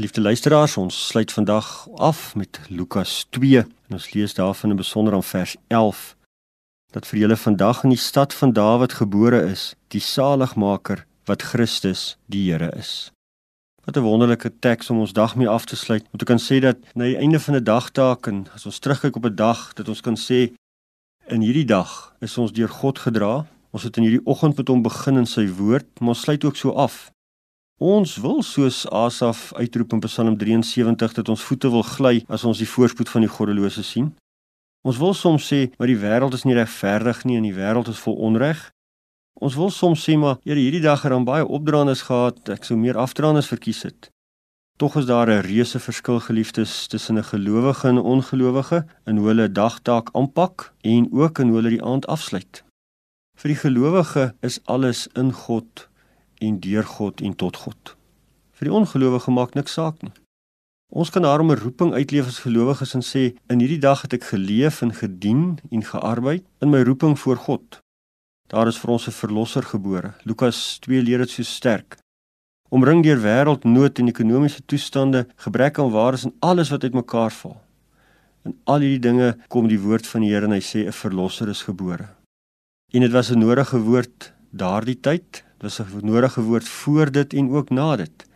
Geliefde luisteraars, ons sluit vandag af met Lukas 2 en ons lees daarvan in besonder aan vers 11 dat vir julle vandag in die stad van Dawid gebore is die saligmaker wat Christus die Here is. Wat 'n wonderlike teks om ons dag mee af te sluit. Om te kan sê dat na die einde van 'n dagtaak en as ons terugkyk op 'n dag dat ons kan sê in hierdie dag is ons deur God gedra. Ons het in hierdie oggend met hom begin in sy woord, maar ons sluit ook so af. Ons wil soos Asaf uitroep in Psalm 73 dat ons voete wil gly as ons die voorspoed van die goddelose sien. Ons wil soms sê maar die wêreld is nie regverdig nie en die wêreld is vol onreg. Ons wil soms sê maar Here hierdie dag het dan baie opdraandes gehad, ek sou meer afdraandes verkies het. Tog is daar 'n reuse verskil geliefdes tussen 'n gelowige en 'n ongelowige in hoe hulle dagtaak aanpak en ook in hoe hulle die aand afsluit. Vir die gelowige is alles in God en deur God en tot God. Vir die ongelowige maak niks saak nie. Ons kan daarom 'n roeping uitleef as gelowiges en sê in hierdie dag het ek geleef en gedien en gearbeid in my roeping voor God. Daar is vir ons 'n verlosser gebore. Lukas 2 leer dit so sterk. Omring deur wêreldnood en ekonomiese toestande, gebrek aan waardes en alles wat uitmekaar val. In al hierdie dinge kom die woord van die Here en hy sê 'n verlosser is gebore. En dit was 'n nodige woord daardie tyd, dit was 'n nodige woord voor dit en ook na dit.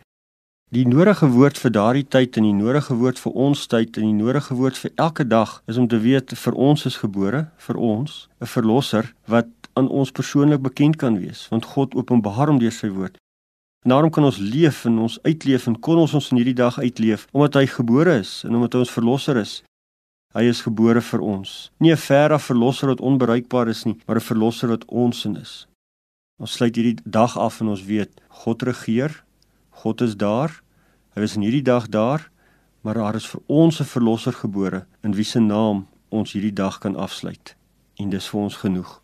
Die nodige woord vir daardie tyd en die nodige woord vir ons tyd en die nodige woord vir elke dag is om te weet vir ons is gebore, vir ons 'n verlosser wat aan ons persoonlik bekend kan wees, want God openbaar hom deur sy woord. Daarom kan ons leef en ons uitleef en kon ons ons in hierdie dag uitleef omdat hy gebore is en omdat hy ons verlosser is. Hy is gebore vir ons. Nie 'n verre verlosser wat onbereikbaar is nie, maar 'n verlosser wat ons in is. Ons sluit hierdie dag af en ons weet God regeer. God is daar. Hy is in hierdie dag daar, maar daar is vir ons 'n verlosser gebore in wie se naam ons hierdie dag kan afsluit. En dis vir ons genoeg.